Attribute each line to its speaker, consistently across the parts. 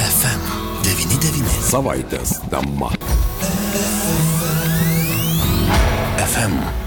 Speaker 1: FM99.
Speaker 2: Savaitės tema.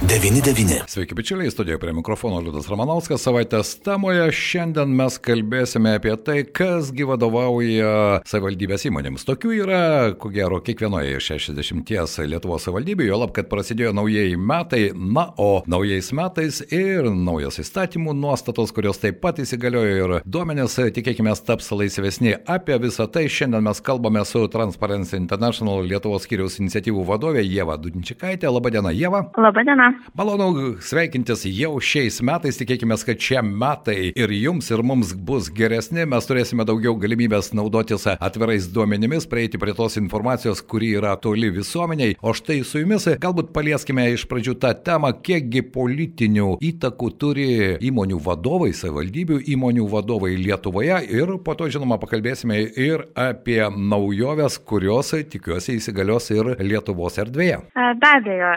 Speaker 1: FM99.
Speaker 2: Sveiki, bičiuliai, studijoje prie mikrofono Liudas Ramanauskas. Savaitės temoje šiandien mes kalbėsime apie tai, kasgi vadovauja savivaldybės įmonėms. Tokių yra, ko gero, kiekvienoje iš 60 Lietuvos savivaldybių, jo lab, kad prasidėjo naujieji metai, na, o naujais metais ir naujos įstatymų nuostatos, kurios taip pat įsigaliojo ir duomenės, tikėkime, taps laisvesni. Apie visą tai šiandien mes kalbame su Transparency International Lietuvos skyriaus iniciatyvų vadovė Jeva Dudinčikaitė. Labadiena, Jeva.
Speaker 3: Labadiena.
Speaker 2: Malonu sveikintis jau šiais metais, tikėkime, kad šie metai ir jums, ir mums bus geresni, mes turėsime daugiau galimybės naudotis atvirais duomenimis, prieiti prie tos informacijos, kuri yra toli visuomeniai. O štai su jumis galbūt palieskime iš pradžių tą temą, kiekgi politinių įtakų turi įmonių vadovai, savivaldybių įmonių vadovai Lietuvoje ir po to, žinoma, pakalbėsime ir apie naujoves, kurios, tikiuosi, įsigalios ir Lietuvos erdvėje.
Speaker 3: Be abejo,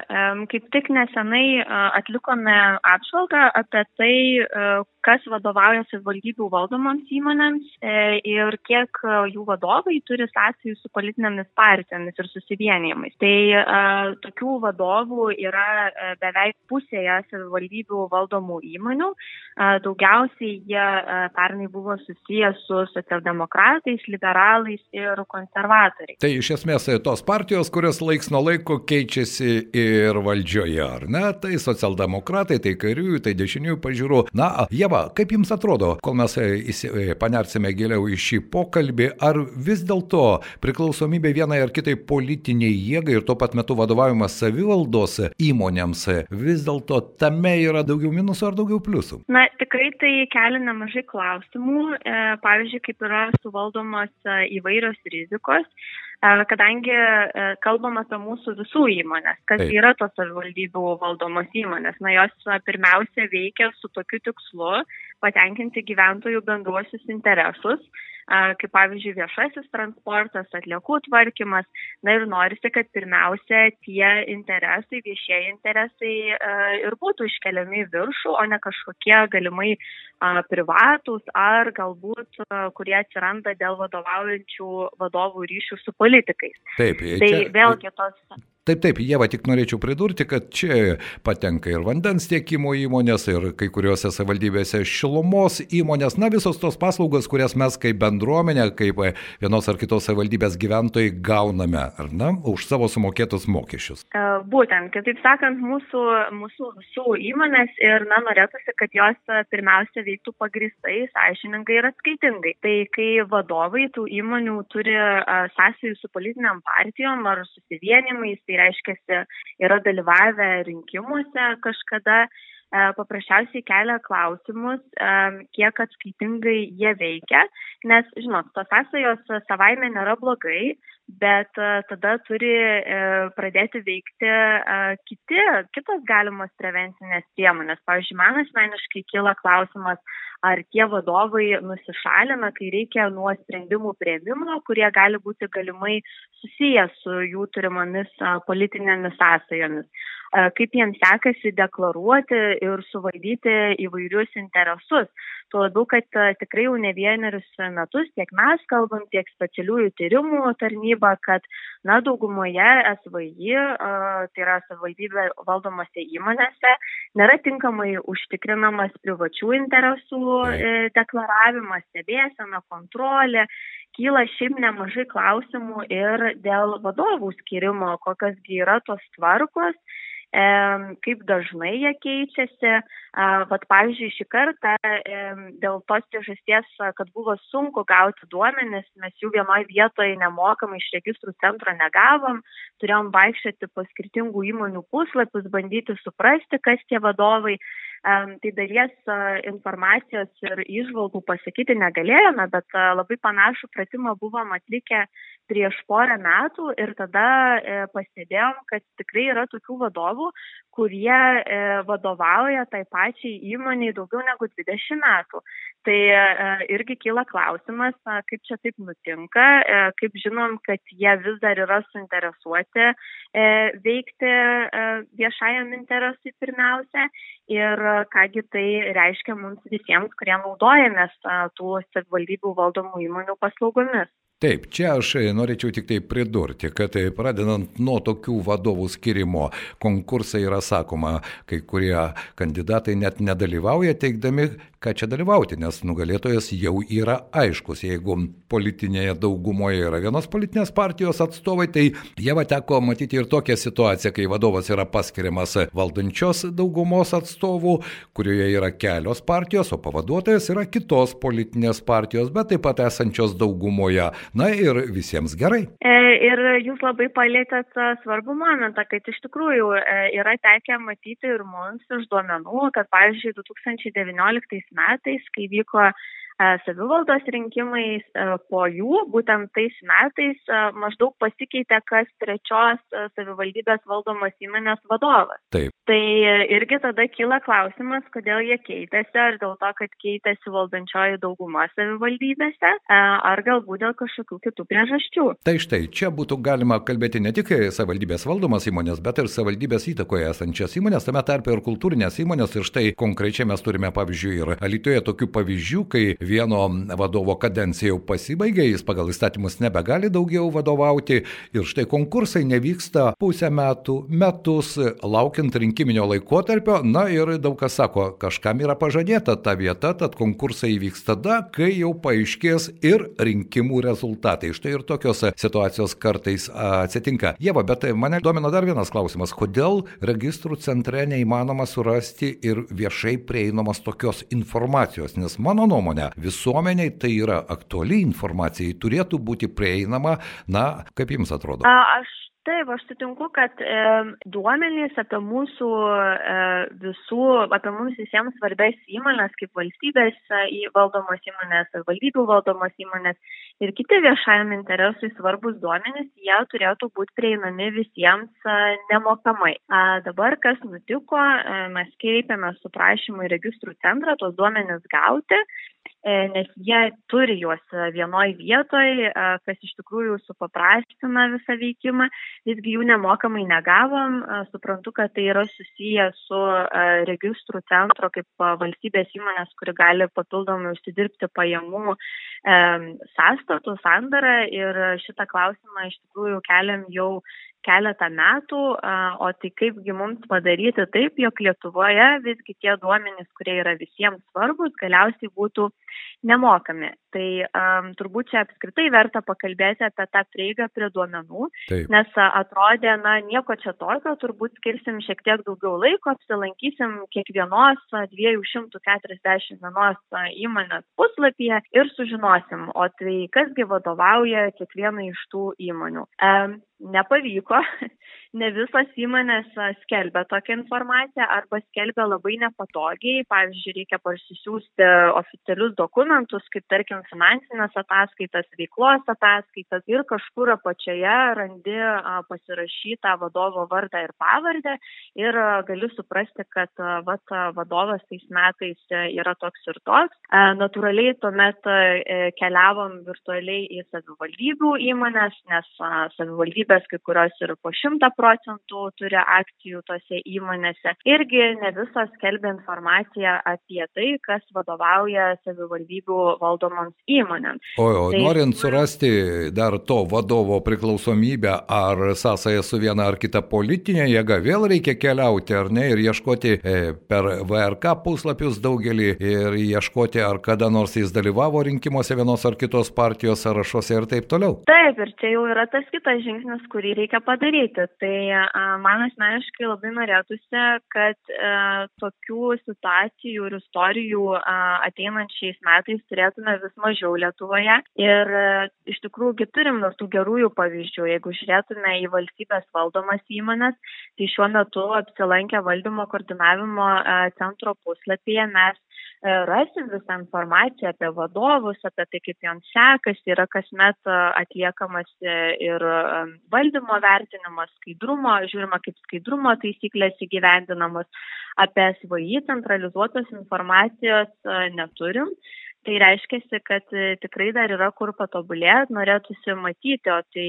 Speaker 3: kaip tik nesenai atlikome apžvalgą apie tai, kas vadovauja savivaldybių valdomoms įmonėms e, ir kiek jų vadovai turi sąsajų su politinėmis partijomis ir susivienijimais. Tai tokių vadovų yra e, beveik pusėje savivaldybių valdomų įmonių. Daugiausiai jie pernai buvo susiję su socialdemokratais, liberalais ir konservatoriais.
Speaker 2: Tai iš esmės tos partijos, kurios laiks nuo laiko keičiasi ir valdžioje, ar ne? Tai socialdemokratai, tai kairiųjų, tai dešiniųjų pažiūrų. Na, Jeva, kaip jums atrodo, kol mes e, e, panersime giliau į šį pokalbį, ar vis dėlto priklausomybė vienai ar kitai politiniai jėgai ir tuo pat metu vadovavimas savivaldos įmonėms, vis dėlto tame yra daugiau minusų ar daugiau pliusų?
Speaker 3: Na, tikrai tai kelia nemažai klausimų. E, pavyzdžiui, kaip yra suvaldomos įvairios rizikos kadangi kalbam apie mūsų visų įmonės, kas Taip. yra tos savivaldybių valdomos įmonės. Na, jos pirmiausia veikia su tokiu tikslu patenkinti gyventojų bendruosius interesus kaip pavyzdžiui viešasis transportas, atliekų tvarkymas. Na ir norisi, kad pirmiausia tie interesai, viešieji interesai ir būtų iškeliami į viršų, o ne kažkokie galimai privatus ar galbūt kurie atsiranda dėl vadovaujančių vadovų ryšių su politikais.
Speaker 2: Taip,
Speaker 3: tai čia... vėlgi tos
Speaker 2: Taip, taip, Jeva, tik norėčiau pridurti, kad čia patenka ir vandens tiekimo įmonės, ir kai kuriuose savivaldybėse šilumos įmonės, na visos tos paslaugos, kurias mes kaip bendruomenė, kaip vienos ar kitos savivaldybės gyventojai gauname, ar ne, už savo sumokėtus mokesčius.
Speaker 3: E, būtent, kitaip sakant, mūsų, mūsų visų įmonės ir, na, norėtųsi, kad jos pirmiausia veiktų pagristai, sąžiningai ir atskaitingai. Tai kai vadovai tų įmonių turi sąsajų su politiniam partijom ar susivienimais, tai reiškia, yra dalyvavę rinkimuose kažkada, e, paprasčiausiai kelia klausimus, e, kiek atskaitingai jie veikia, nes, žinot, tos sąsajos savaime nėra blogai, bet e, tada turi pradėti veikti kiti, kitos galimos prevencinės priemonės. Pavyzdžiui, man asmeniškai kyla klausimas, ar tie vadovai nusišalina, kai reikia nuo sprendimų prieimimo, kurie gali būti galimai susiję su jų turimomis politinėmis sąsajomis kaip jiems sekasi deklaruoti ir suvaldyti įvairius interesus. Tuo labiau, kad tikrai jau ne vienerius metus tiek mes kalbam, tiek specialiųjų tyrimų tarnyba, kad na, daugumoje SVI, tai yra savivaldybė valdomose įmonėse, nėra tinkamai užtikrinamas privačių interesų e, deklaravimas, stebėsena, kontrolė kyla šiaip nemažai klausimų ir dėl vadovų skirimo, kokios yra tos tvarkos kaip dažnai jie keičiasi. Vat pavyzdžiui, šį kartą dėl tos priežasties, kad buvo sunku gauti duomenis, mes jų vienoje vietoje nemokamai iš registrų centro negavom, turėjom vaikščioti po skirtingų įmonių puslapius, bandyti suprasti, kas tie vadovai tai dalies informacijos ir išvalgų pasakyti negalėjome, bet labai panašų pratimą buvom atlikę prieš porą metų ir tada e, pastebėjom, kad tikrai yra tokių vadovų, kurie e, vadovauja tai pačiai įmoniai daugiau negu 20 metų. Tai e, irgi kyla klausimas, kaip čia taip nutinka, kaip žinom, kad jie vis dar yra suinteresuoti veikti viešajam interesui pirmiausia ir kągi tai reiškia mums visiems, kurie naudojamės tų savivaldybių valdomų įmonių paslaugomis.
Speaker 2: Taip, čia aš norėčiau tik tai pridurti, kad pradedant nuo tokių vadovų skirimo, konkursai yra sakoma, kai kurie kandidatai net nedalyvauja teikdami, ką čia dalyvauti, nes nugalėtojas jau yra aiškus. Jeigu politinėje daugumoje yra vienos politinės partijos atstovai, tai jie va teko matyti ir tokią situaciją, kai vadovas yra paskiriamas valdančios daugumos atstovų, kurioje yra kelios partijos, o pavaduotojas yra kitos politinės partijos, bet taip pat esančios daugumoje. Na ir visiems gerai.
Speaker 3: E, ir jūs labai palėtėt svarbų momentą, kad iš tikrųjų e, yra tekę matyti ir mums iš duomenų, kad pavyzdžiui 2019 metais, kai vyko E, savivaldos rinkimais, e, po jų būtent tais metais e, maždaug pasikeitė kas trečios savivaldybės valdomos įmonės vadovas.
Speaker 2: Taip.
Speaker 3: Tai irgi tada kyla klausimas, kodėl jie keitėsi, ar dėl to, kad keitėsi valdančioji dauguma savivaldybėse, ar galbūt dėl kažkokių kitų priežasčių.
Speaker 2: Tai štai, čia būtų galima kalbėti ne tik savivaldybės valdomas įmonės, bet ir savivaldybės įtakoje esančias įmonės, tame tarpe ir kultūrinės įmonės. Ir štai konkrečiai mes turime, pavyzdžiui, ir Alitoje tokių pavyzdžių, kai vieno vadovo kadencija jau pasibaigė, jis pagal įstatymus nebegali daugiau vadovauti ir štai konkursai nevyksta pusę metų, metus, laukiant rinkiminio laikotarpio. Na ir daug kas sako, kažkam yra pažadėta ta vieta, tad konkursai įvyks tada, kai jau paaiškės ir rinkimų rezultatai. Štai ir tokios situacijos kartais atsitinka. Jeva, bet mane domina dar vienas klausimas. Kodėl registrų centre neįmanoma surasti ir viešai prieinamos tokios informacijos? Nes mano nuomonė, visuomeniai tai yra aktuali informacija, turėtų būti prieinama, na, kaip jums atrodo?
Speaker 3: A, aš Taip, aš sutinku, kad e, duomenys apie mūsų e, visų, apie mums visiems svarbės įmonės, kaip valstybės e, valdomos įmonės, valdybių valdomos įmonės ir kiti viešajam interesui svarbus duomenys, jie turėtų būti prieinami visiems e, nemokamai. A, dabar, kas nutiko, e, mes kreipėme su prašymu į registrų centrą tos duomenys gauti E, nes jie turi juos vienoj vietoj, e, kas iš tikrųjų supaprastina visą veikimą. Visgi jų nemokamai negavom. E, suprantu, kad tai yra susiję su registrų centro kaip valstybės įmonės, kuri gali papildomai užsidirbti pajamų sąstatų sandarą ir šitą klausimą iš tikrųjų keliam jau keletą metų, o tai kaipgi mums padaryti taip, jog Lietuvoje visgi tie duomenys, kurie yra visiems svarbus, galiausiai būtų nemokami. Tai um, turbūt čia apskritai verta pakalbėti apie tą prieigą prie duomenų, Taip. nes atrodė, na, nieko čia tokio, turbūt skirsim šiek tiek daugiau laiko, apsilankysim kiekvienos 241 įmonės puslapyje ir sužinosim, o tai kasgi vadovauja kiekvienai iš tų įmonių. Um, nepavyko, ne visos įmonės skelbia tokią informaciją arba skelbia labai nepatogiai. Pavyzdžiui, reikia parsisiųsti oficialius dokumentus, kaip tarkim finansinės ataskaitas, veiklos ataskaitas ir kažkur apačioje randi pasirašytą vadovo vardą ir pavardę ir gali suprasti, kad vat, vadovas tais metais yra toks ir toks. Natūraliai tuomet keliavom virtualiai į savivaldybių įmonės, nes savivaldybė valstybės, kai kurios ir po 100 procentų turi akcijų tose įmonėse. Irgi ne visos skelbia informaciją apie tai, kas vadovauja savivaldybių valdomoms įmonėms.
Speaker 2: O, o tai, norint surasti dar to vadovo priklausomybę ar sąsąją su viena ar kita politinė jėga, vėl reikia keliauti ar ne ir ieškoti e, per VRK puslapius daugelį ir ieškoti, ar kada nors jis dalyvavo rinkimuose vienos ar kitos partijos sąrašuose ir taip toliau.
Speaker 3: Taip, ir čia jau yra tas kitas žingsnis, kurį reikia padaryti. Tai man asmeniškai labai norėtųsi, kad e, tokių situacijų ir istorijų ateinančiais metais turėtume vis mažiau Lietuvoje. Ir e, iš tikrųjų turim tų gerųjų pavyzdžių. Jeigu žiūrėtume į valstybės valdomas įmonės, tai šiuo metu apsilankę valdymo koordinavimo centro puslapyje mes E, rasim visą informaciją apie vadovus, apie tai, kaip joms sekasi, yra kasmet e, atliekamas e, ir valdymo vertinimas, skaidrumo, žiūrima, kaip skaidrumo taisyklės įgyvendinamos, apie SVI centralizuotos informacijos neturim. Tai reiškia, kad tikrai dar yra kur patobulėti, norėtųsi matyti, o tai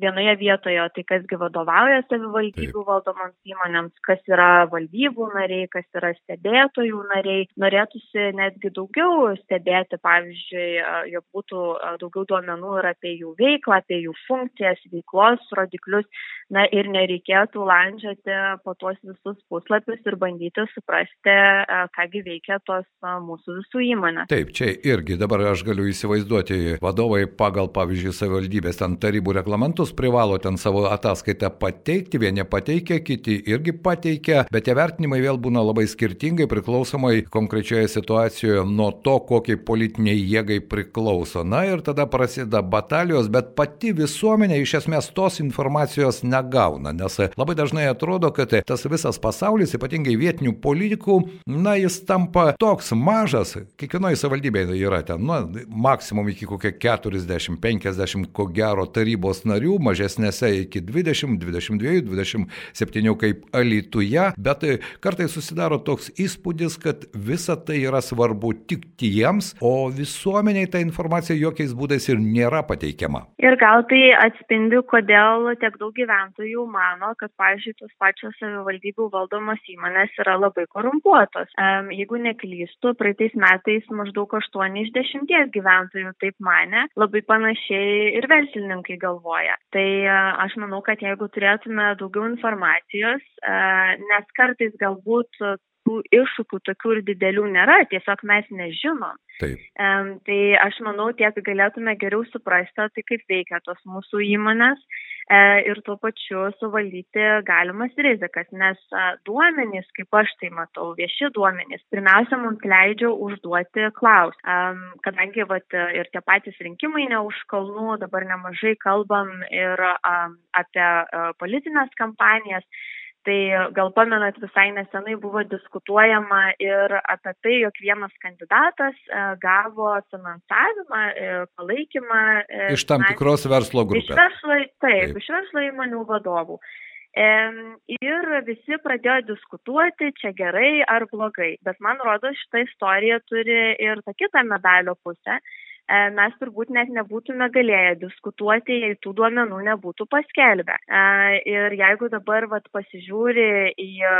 Speaker 3: vienoje vietoje, tai kasgi vadovauja savivaldybių valdomoms įmonėms, kas yra valdybų nariai, kas yra stebėtojų nariai. Norėtųsi netgi daugiau stebėti, pavyzdžiui, jog būtų daugiau duomenų ir apie jų veiklą, apie jų funkcijas, veiklos rodiklius, na ir nereikėtų landžioti po tuos visus puslapius ir bandyti suprasti, kągi veikia tos mūsų visų įmonės.
Speaker 2: Taip, čia irgi dabar aš galiu įsivaizduoti, vadovai pagal, pavyzdžiui, savivaldybės ten tarybų reglamentus privalo ten savo ataskaitą pateikti, vieni pateikia, kiti irgi pateikia, bet tie vertinimai vėl būna labai skirtingai priklausomai konkrečioje situacijoje nuo to, kokiai politiniai jėgai priklauso. Na ir tada prasideda batalijos, bet pati visuomenė iš esmės tos informacijos negauna, nes labai dažnai atrodo, kad tas visas pasaulis, ypatingai vietinių politikų, na jis tampa toks mažas, kiekvienoje savivaldybėje yra ten, nu, maksimum iki kokie 40-50, ko gero, tarybos narių, mažesnėse iki 20, 22, 27 kaip Alituje, bet kartai susidaro toks įspūdis, kad visa tai yra svarbu tik tiems, o visuomeniai ta informacija jokiais būdais ir nėra pateikiama.
Speaker 3: Ir gal tai atspindi, kodėl tiek daug gyventojų mano, kad, pavyzdžiui, tos pačios savivaldybių valdomos įmonės yra labai korumpuotos. Jeigu neklystu, praeitais metais maždaug 8 iš 10 gyventojų taip mane, labai panašiai ir verslininkai galvoja. Tai e, aš manau, kad jeigu turėtume daugiau informacijos, e, nes kartais galbūt tų iššūkių tokių ir didelių nėra, tiesiog mes nežinom.
Speaker 2: Taip.
Speaker 3: Um, tai aš manau, tiek galėtume geriau suprasti, tai kaip veikia tos mūsų įmonės e, ir tuo pačiu suvaldyti galimas rizikas, nes e, duomenys, kaip aš tai matau, vieši duomenys, pirmiausia, mums leidžia užduoti klausimą. Um, kadangi vat, ir tie patys rinkimai ne už kalnų, dabar nemažai kalbam ir um, apie uh, politinės kampanijas. Tai gal pamenat, visai nesenai buvo diskutuojama ir apie tai, jog vienas kandidatas e, gavo finansavimą, e, palaikymą.
Speaker 2: E, iš tam tikros verslo grupės.
Speaker 3: Iš verslo, taip, taip. iš verslo įmonių vadovų. Ir visi pradėjo diskutuoti, čia gerai ar blogai. Bet man rodo, šita istorija turi ir tą kitą medalio pusę E, mes turbūt net nebūtume galėję diskutuoti, jei tų duomenų nebūtų paskelbę. E, ir jeigu dabar vat, pasižiūri į e,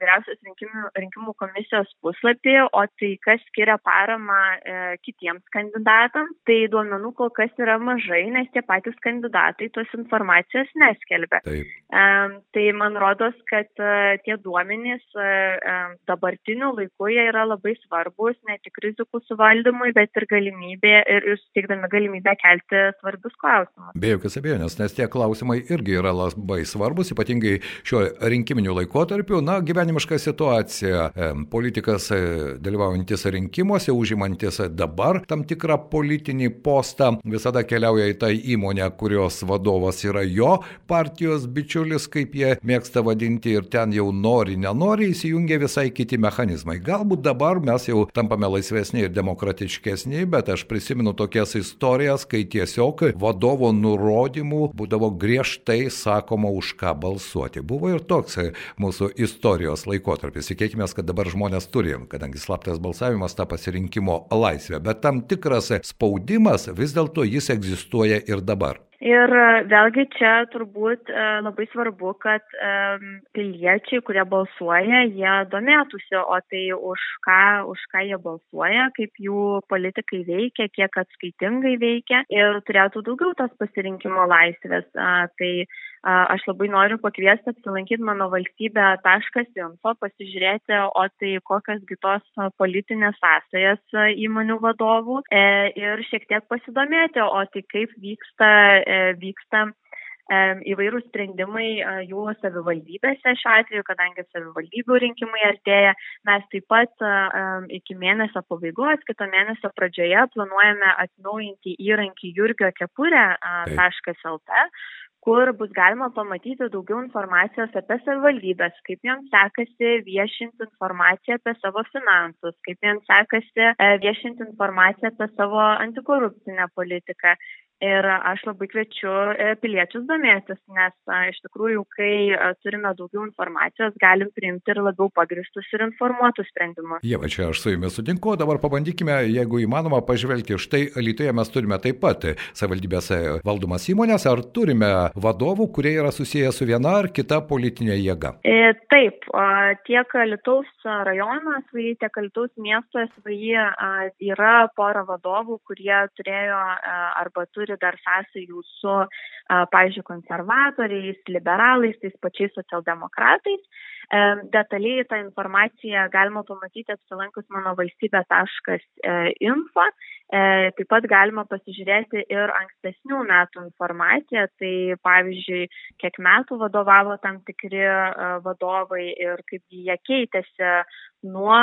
Speaker 3: vyriausios rinkimų, rinkimų komisijos puslapį, o tai kas skiria paramą kitiems kandidatams, tai duomenų kol kas yra mažai, nes tie patys kandidatai tos informacijos neskelbia. Taip. Tai man rodos, kad tie duomenys dabartiniu laiku jie yra labai svarbus ne tik rizikų suvaldymui, bet ir galimybė ir, ir suteikdami galimybę kelti svarbius klausimus.
Speaker 2: Be jokios abejonės, nes tie klausimai irgi yra labai svarbus, ypatingai šiuo rinkiminiu laikotarpiu. Na, gyvenimiška situacija. Politikas e, dalyvaujantis rinkimuose, užimantis dabar tam tikrą politinį postą, visada keliauja į tą įmonę, kurios vadovas yra jo partijos bičiulis, kaip jie mėgsta vadinti, ir ten jau nori, nenori įsijungia visai kiti mechanizmai. Galbūt dabar mes jau tampame laisvesni ir demokratiškesni, bet aš prisimenu, prisimenu tokias istorijas, kai tiesiog vadovo nurodymų būdavo griežtai sakoma, už ką balsuoti. Buvo ir toks mūsų istorijos laikotarpis. Tikėkime, kad dabar žmonės turi, kadangi slaptas balsavimas tą pasirinkimo laisvę, bet tam tikras spaudimas vis dėlto jis egzistuoja ir dabar.
Speaker 3: Ir e, vėlgi čia turbūt e, labai svarbu, kad e, piliečiai, kurie balsuoja, jie domėtųsi, o tai už ką, už ką jie balsuoja, kaip jų politikai veikia, kiek atskaitingai veikia ir turėtų daugiau tos pasirinkimo laisvės. Tai aš labai noriu pakviesti apsilankyti mano valstybė.info, pasižiūrėti, o tai kokios kitos politinės sąsajas įmonių vadovų e, ir šiek tiek pasidomėti, o tai kaip vyksta, e, vyksta e, įvairūs sprendimai jų savivaldybėse šiuo atveju, kadangi savivaldybių rinkimai artėja, mes taip pat iki mėnesio pabaigos, kito mėnesio pradžioje planuojame atnaujinti įrankį jurgio kepurė.lt, kur bus galima pamatyti daugiau informacijos apie savivaldybės, kaip joms sekasi viešinti informaciją apie savo finansus, kaip joms sekasi e, viešinti informaciją apie savo antikorupcinę politiką, Ir aš labai kviečiu e, piliečius domėtis, nes iš tikrųjų, kai turime daugiau informacijos, galim priimti ir labiau pagristus ir informuotus sprendimus.
Speaker 2: Jie, va čia aš su jumis sutinku, dabar pabandykime, jeigu įmanoma, pažvelgti. Štai Lietuvoje mes turime taip pat savivaldybėse valdomas įmonės, ar turime vadovų, kurie yra susiję su viena ar kita politinė jėga?
Speaker 3: E, taip, tiek Lietuvos rajono SVI, tiek Lietuvos miesto SVI yra pora vadovų, kurie turėjo arba turi turi dar sąsajų su, pavyzdžiui, konservatoriais, liberalais, tais pačiais socialdemokratais. Detaliai tą informaciją galima pamatyti apsilankus mano valstybė.info. E, taip pat galima pasižiūrėti ir ankstesnių metų informaciją, tai pavyzdžiui, kiek metų vadovavo tam tikri vadovai ir kaip jie keitėsi nuo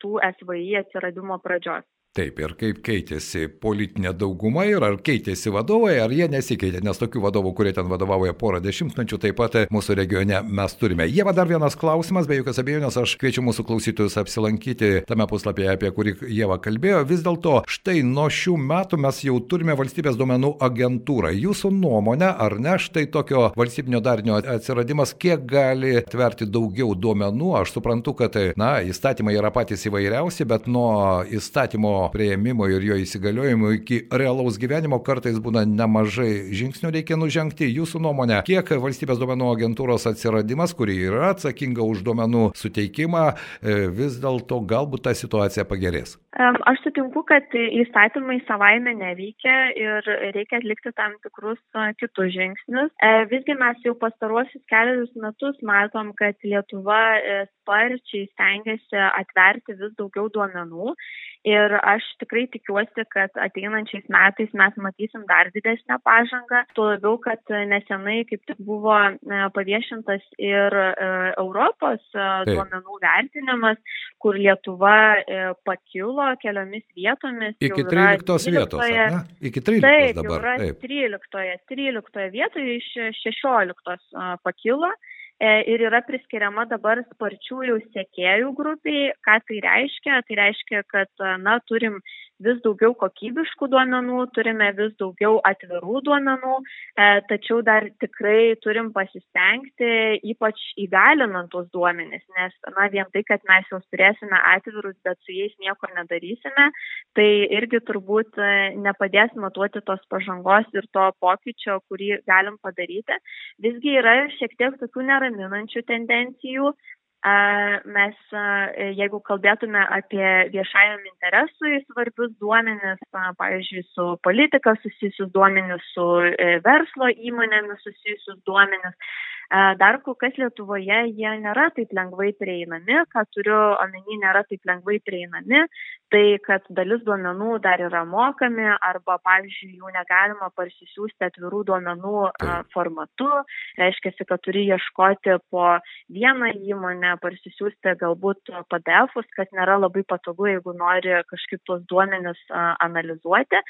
Speaker 3: tų SVI atsiradimo pradžios.
Speaker 2: Taip, ir kaip keitėsi politinė dauguma ir ar keitėsi vadovai, ar jie nesikeitė, nes tokių vadovų, kurie ten vadovauja porą dešimtmečių, taip pat mūsų regione mes turime. Jie dar vienas klausimas, be jokios abejonės, aš kviečiu mūsų klausytojus apsilankyti tame puslapyje, apie kurį Jėva kalbėjo. Vis dėlto, štai nuo šių metų mes jau turime valstybės duomenų agentūrą. Jūsų nuomonė, ar ne štai tokio valstybinio darinio atsiradimas, kiek gali tverti daugiau duomenų? Aš suprantu, kad, na, įstatymai yra patys įvairiausi, bet nuo įstatymo prieimimo ir jo įsigaliojimo iki realaus gyvenimo kartais būna nemažai žingsnių reikia nužengti. Jūsų nuomonė, kiek valstybės duomenų agentūros atsiradimas, kuri yra atsakinga už duomenų suteikimą, e, vis dėlto galbūt ta situacija pagerės?
Speaker 3: Aš sutinku, kad įstatymai savaime neveikia ir reikia atlikti tam tikrus kitus žingsnius. E, visgi mes jau pastaruosius keliarius metus matom, kad Lietuva e, sparčiai stengiasi atverti vis daugiau duomenų. Ir aš tikrai tikiuosi, kad ateinančiais metais mes matysim dar didesnę pažangą, tuo labiau, kad nesenai kaip tik buvo e, paviešintas ir Europos duomenų vertinimas, kur Lietuva pakilo keliomis vietomis.
Speaker 2: Iki 13 vietos. Ne? Iki 13
Speaker 3: taip,
Speaker 2: dabar.
Speaker 3: Taip, 13, 13 vietoje iš 16 pakilo. E, ir yra priskiriama dabar sparčiųjų sekėjų grupiai. Ką tai reiškia? Tai reiškia, kad na, turim vis daugiau kokybiškų duomenų, turime vis daugiau atvirų duomenų, e, tačiau dar tikrai turim pasistengti, ypač įgalinant tuos duomenis, nes na, vien tai, kad mes juos turėsime atvirus, bet su jais nieko nedarysime, tai irgi turbūt e, nepadės matuoti tos pažangos ir to pokyčio, kurį galim padaryti. Visgi yra šiek tiek tokių neraminančių tendencijų, Mes, jeigu kalbėtume apie viešajam interesui svarbius duomenis, pavyzdžiui, su politika susijusius duomenis, su e, verslo įmonėmis susijusius duomenis, Dar kol kas Lietuvoje jie nėra taip lengvai prieinami, ką turiu omeny, nėra taip lengvai prieinami, tai kad dalis duomenų dar yra mokami arba, pavyzdžiui, jų negalima parsisiųsti atvirų duomenų formatu, reiškia, kad turi ieškoti po vieną įmonę, parsisiųsti galbūt PDF-us, kas nėra labai patogu, jeigu nori kažkaip tuos duomenis analizuoti.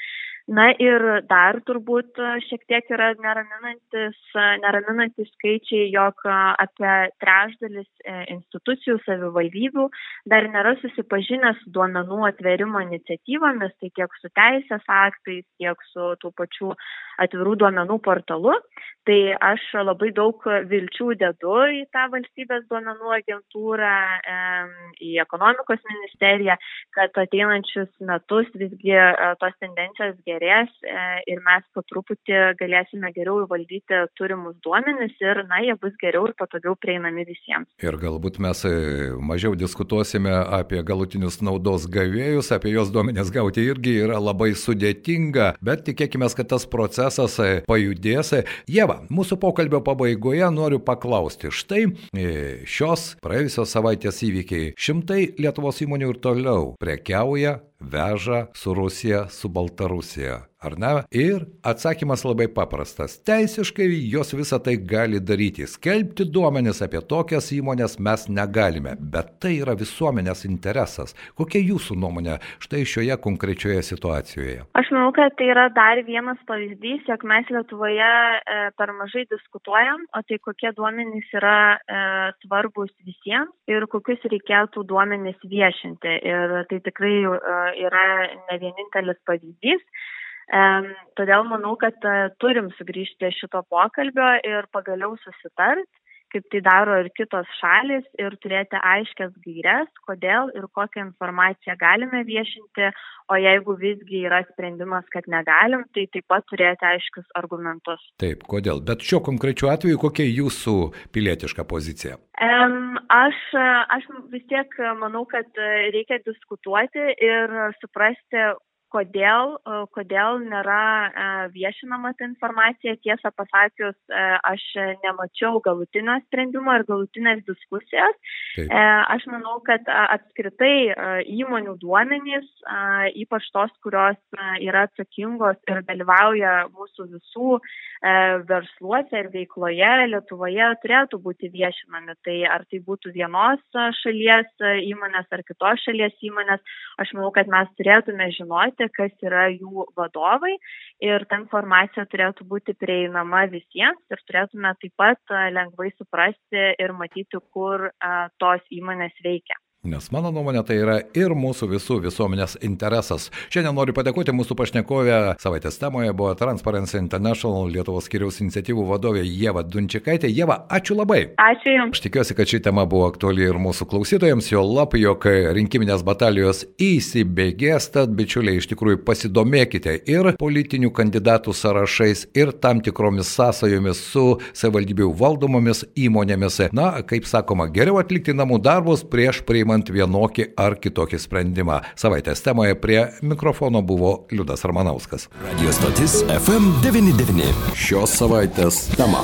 Speaker 3: Na ir dar turbūt šiek tiek yra neraminantis, neraminantis skaičiai, jog apie trešdalis e, institucijų savivaldybių dar nėra susipažinę su duomenų atverimo iniciatyvomis, tai tiek su teisės aktais, tiek su tų pačių atvirų duomenų portalu. Tai aš labai daug vilčių dedu į tą valstybės duomenų agentūrą, į ekonomikos ministeriją, kad ateinančius metus visgi e, tos tendencijos gerės e, ir mes po truputį galėsime geriau įvaldyti turimus duomenis ir, na, jie bus geriau ir patogiau prieinami visiems.
Speaker 2: Ir galbūt mes e, mažiau diskutuosime apie galutinius naudos gavėjus, apie jos duomenis gauti irgi yra labai sudėtinga, bet tikėkime, kad tas procesas pajudės. Jeva, va, mūsų pokalbio pabaigoje noriu paklausti. Štai e, šios praėjusios savaitės įvykiai. Šimtai Lietuvos įmonių ir toliau prekiauja, veža su Rusija, su Baltarusija ar ne? Ir atsakymas labai paprastas. Teisiškai jos visą tai gali daryti. Skelbti duomenis apie tokias įmonės mes negalime, bet tai yra visuomenės interesas. Kokia jūsų nuomonė štai šioje konkrečioje situacijoje?
Speaker 3: Aš manau, kad tai yra dar vienas pavyzdys, jog mes Lietuvoje e, per mažai diskutuojam, o tai kokie duomenys yra e, svarbus visiems ir kokius reikėtų duomenys viešinti. Ir tai tikrai e, yra ne vienintelis pavyzdys. Todėl manau, kad turim sugrįžti šito pokalbio ir pagaliau susitart kaip tai daro ir kitos šalis ir turėti aiškias gairias, kodėl ir kokią informaciją galime viešinti, o jeigu visgi yra sprendimas, kad negalim, tai taip pat turėti aiškius argumentus.
Speaker 2: Taip, kodėl? Bet šiuo konkrečiu atveju kokia jūsų pilietiška pozicija?
Speaker 3: Um, aš, aš vis tiek manau, kad reikia diskutuoti ir suprasti, kodėl, e, kodėl nėra e, viešinama ta informacija. Tiesą pasakius, e, aš nemačiau galutinio sprendimo ir galutinės diskusijos. Taip. Aš manau, kad apskritai įmonių duomenys, ypač tos, kurios yra atsakingos ir dalyvauja mūsų visų versluose ir veikloje Lietuvoje, turėtų būti viešinami. Tai ar tai būtų vienos šalies įmonės ar kitos šalies įmonės, aš manau, kad mes turėtume žinoti, žinoti, kas yra jų vadovai ir ta informacija turėtų būti prieinama visiems ir turėtume taip pat lengvai suprasti ir matyti, kur tos įmonės veikia.
Speaker 2: Nes mano nuomonė tai yra ir mūsų visų visuomenės interesas. Šiandien noriu padėkoti mūsų pašnekovė. Savaitės temoje buvo Transparency International Lietuvos skiriaus iniciatyvų vadovė Jeva Dunčikaitė. Jeva, ačiū labai.
Speaker 3: Ačiū Jums.
Speaker 2: Aš tikiuosi, kad ši tema buvo aktuali ir mūsų klausytojams, jo lap, jog rinkiminės batalijos įsibėgės, tad bičiuliai iš tikrųjų pasidomėkite ir politinių kandidatų sąrašais, ir tam tikromis sąsajomis su savivaldybių valdomomis įmonėmis. Na, kaip sakoma, geriau atlikti namų darbus prieš priimant priimant vienokį ar kitokį sprendimą. Savaitės temoje prie mikrofono buvo Liudas Armanauskas.
Speaker 1: Radio stotis FM99.
Speaker 2: Šios savaitės tema.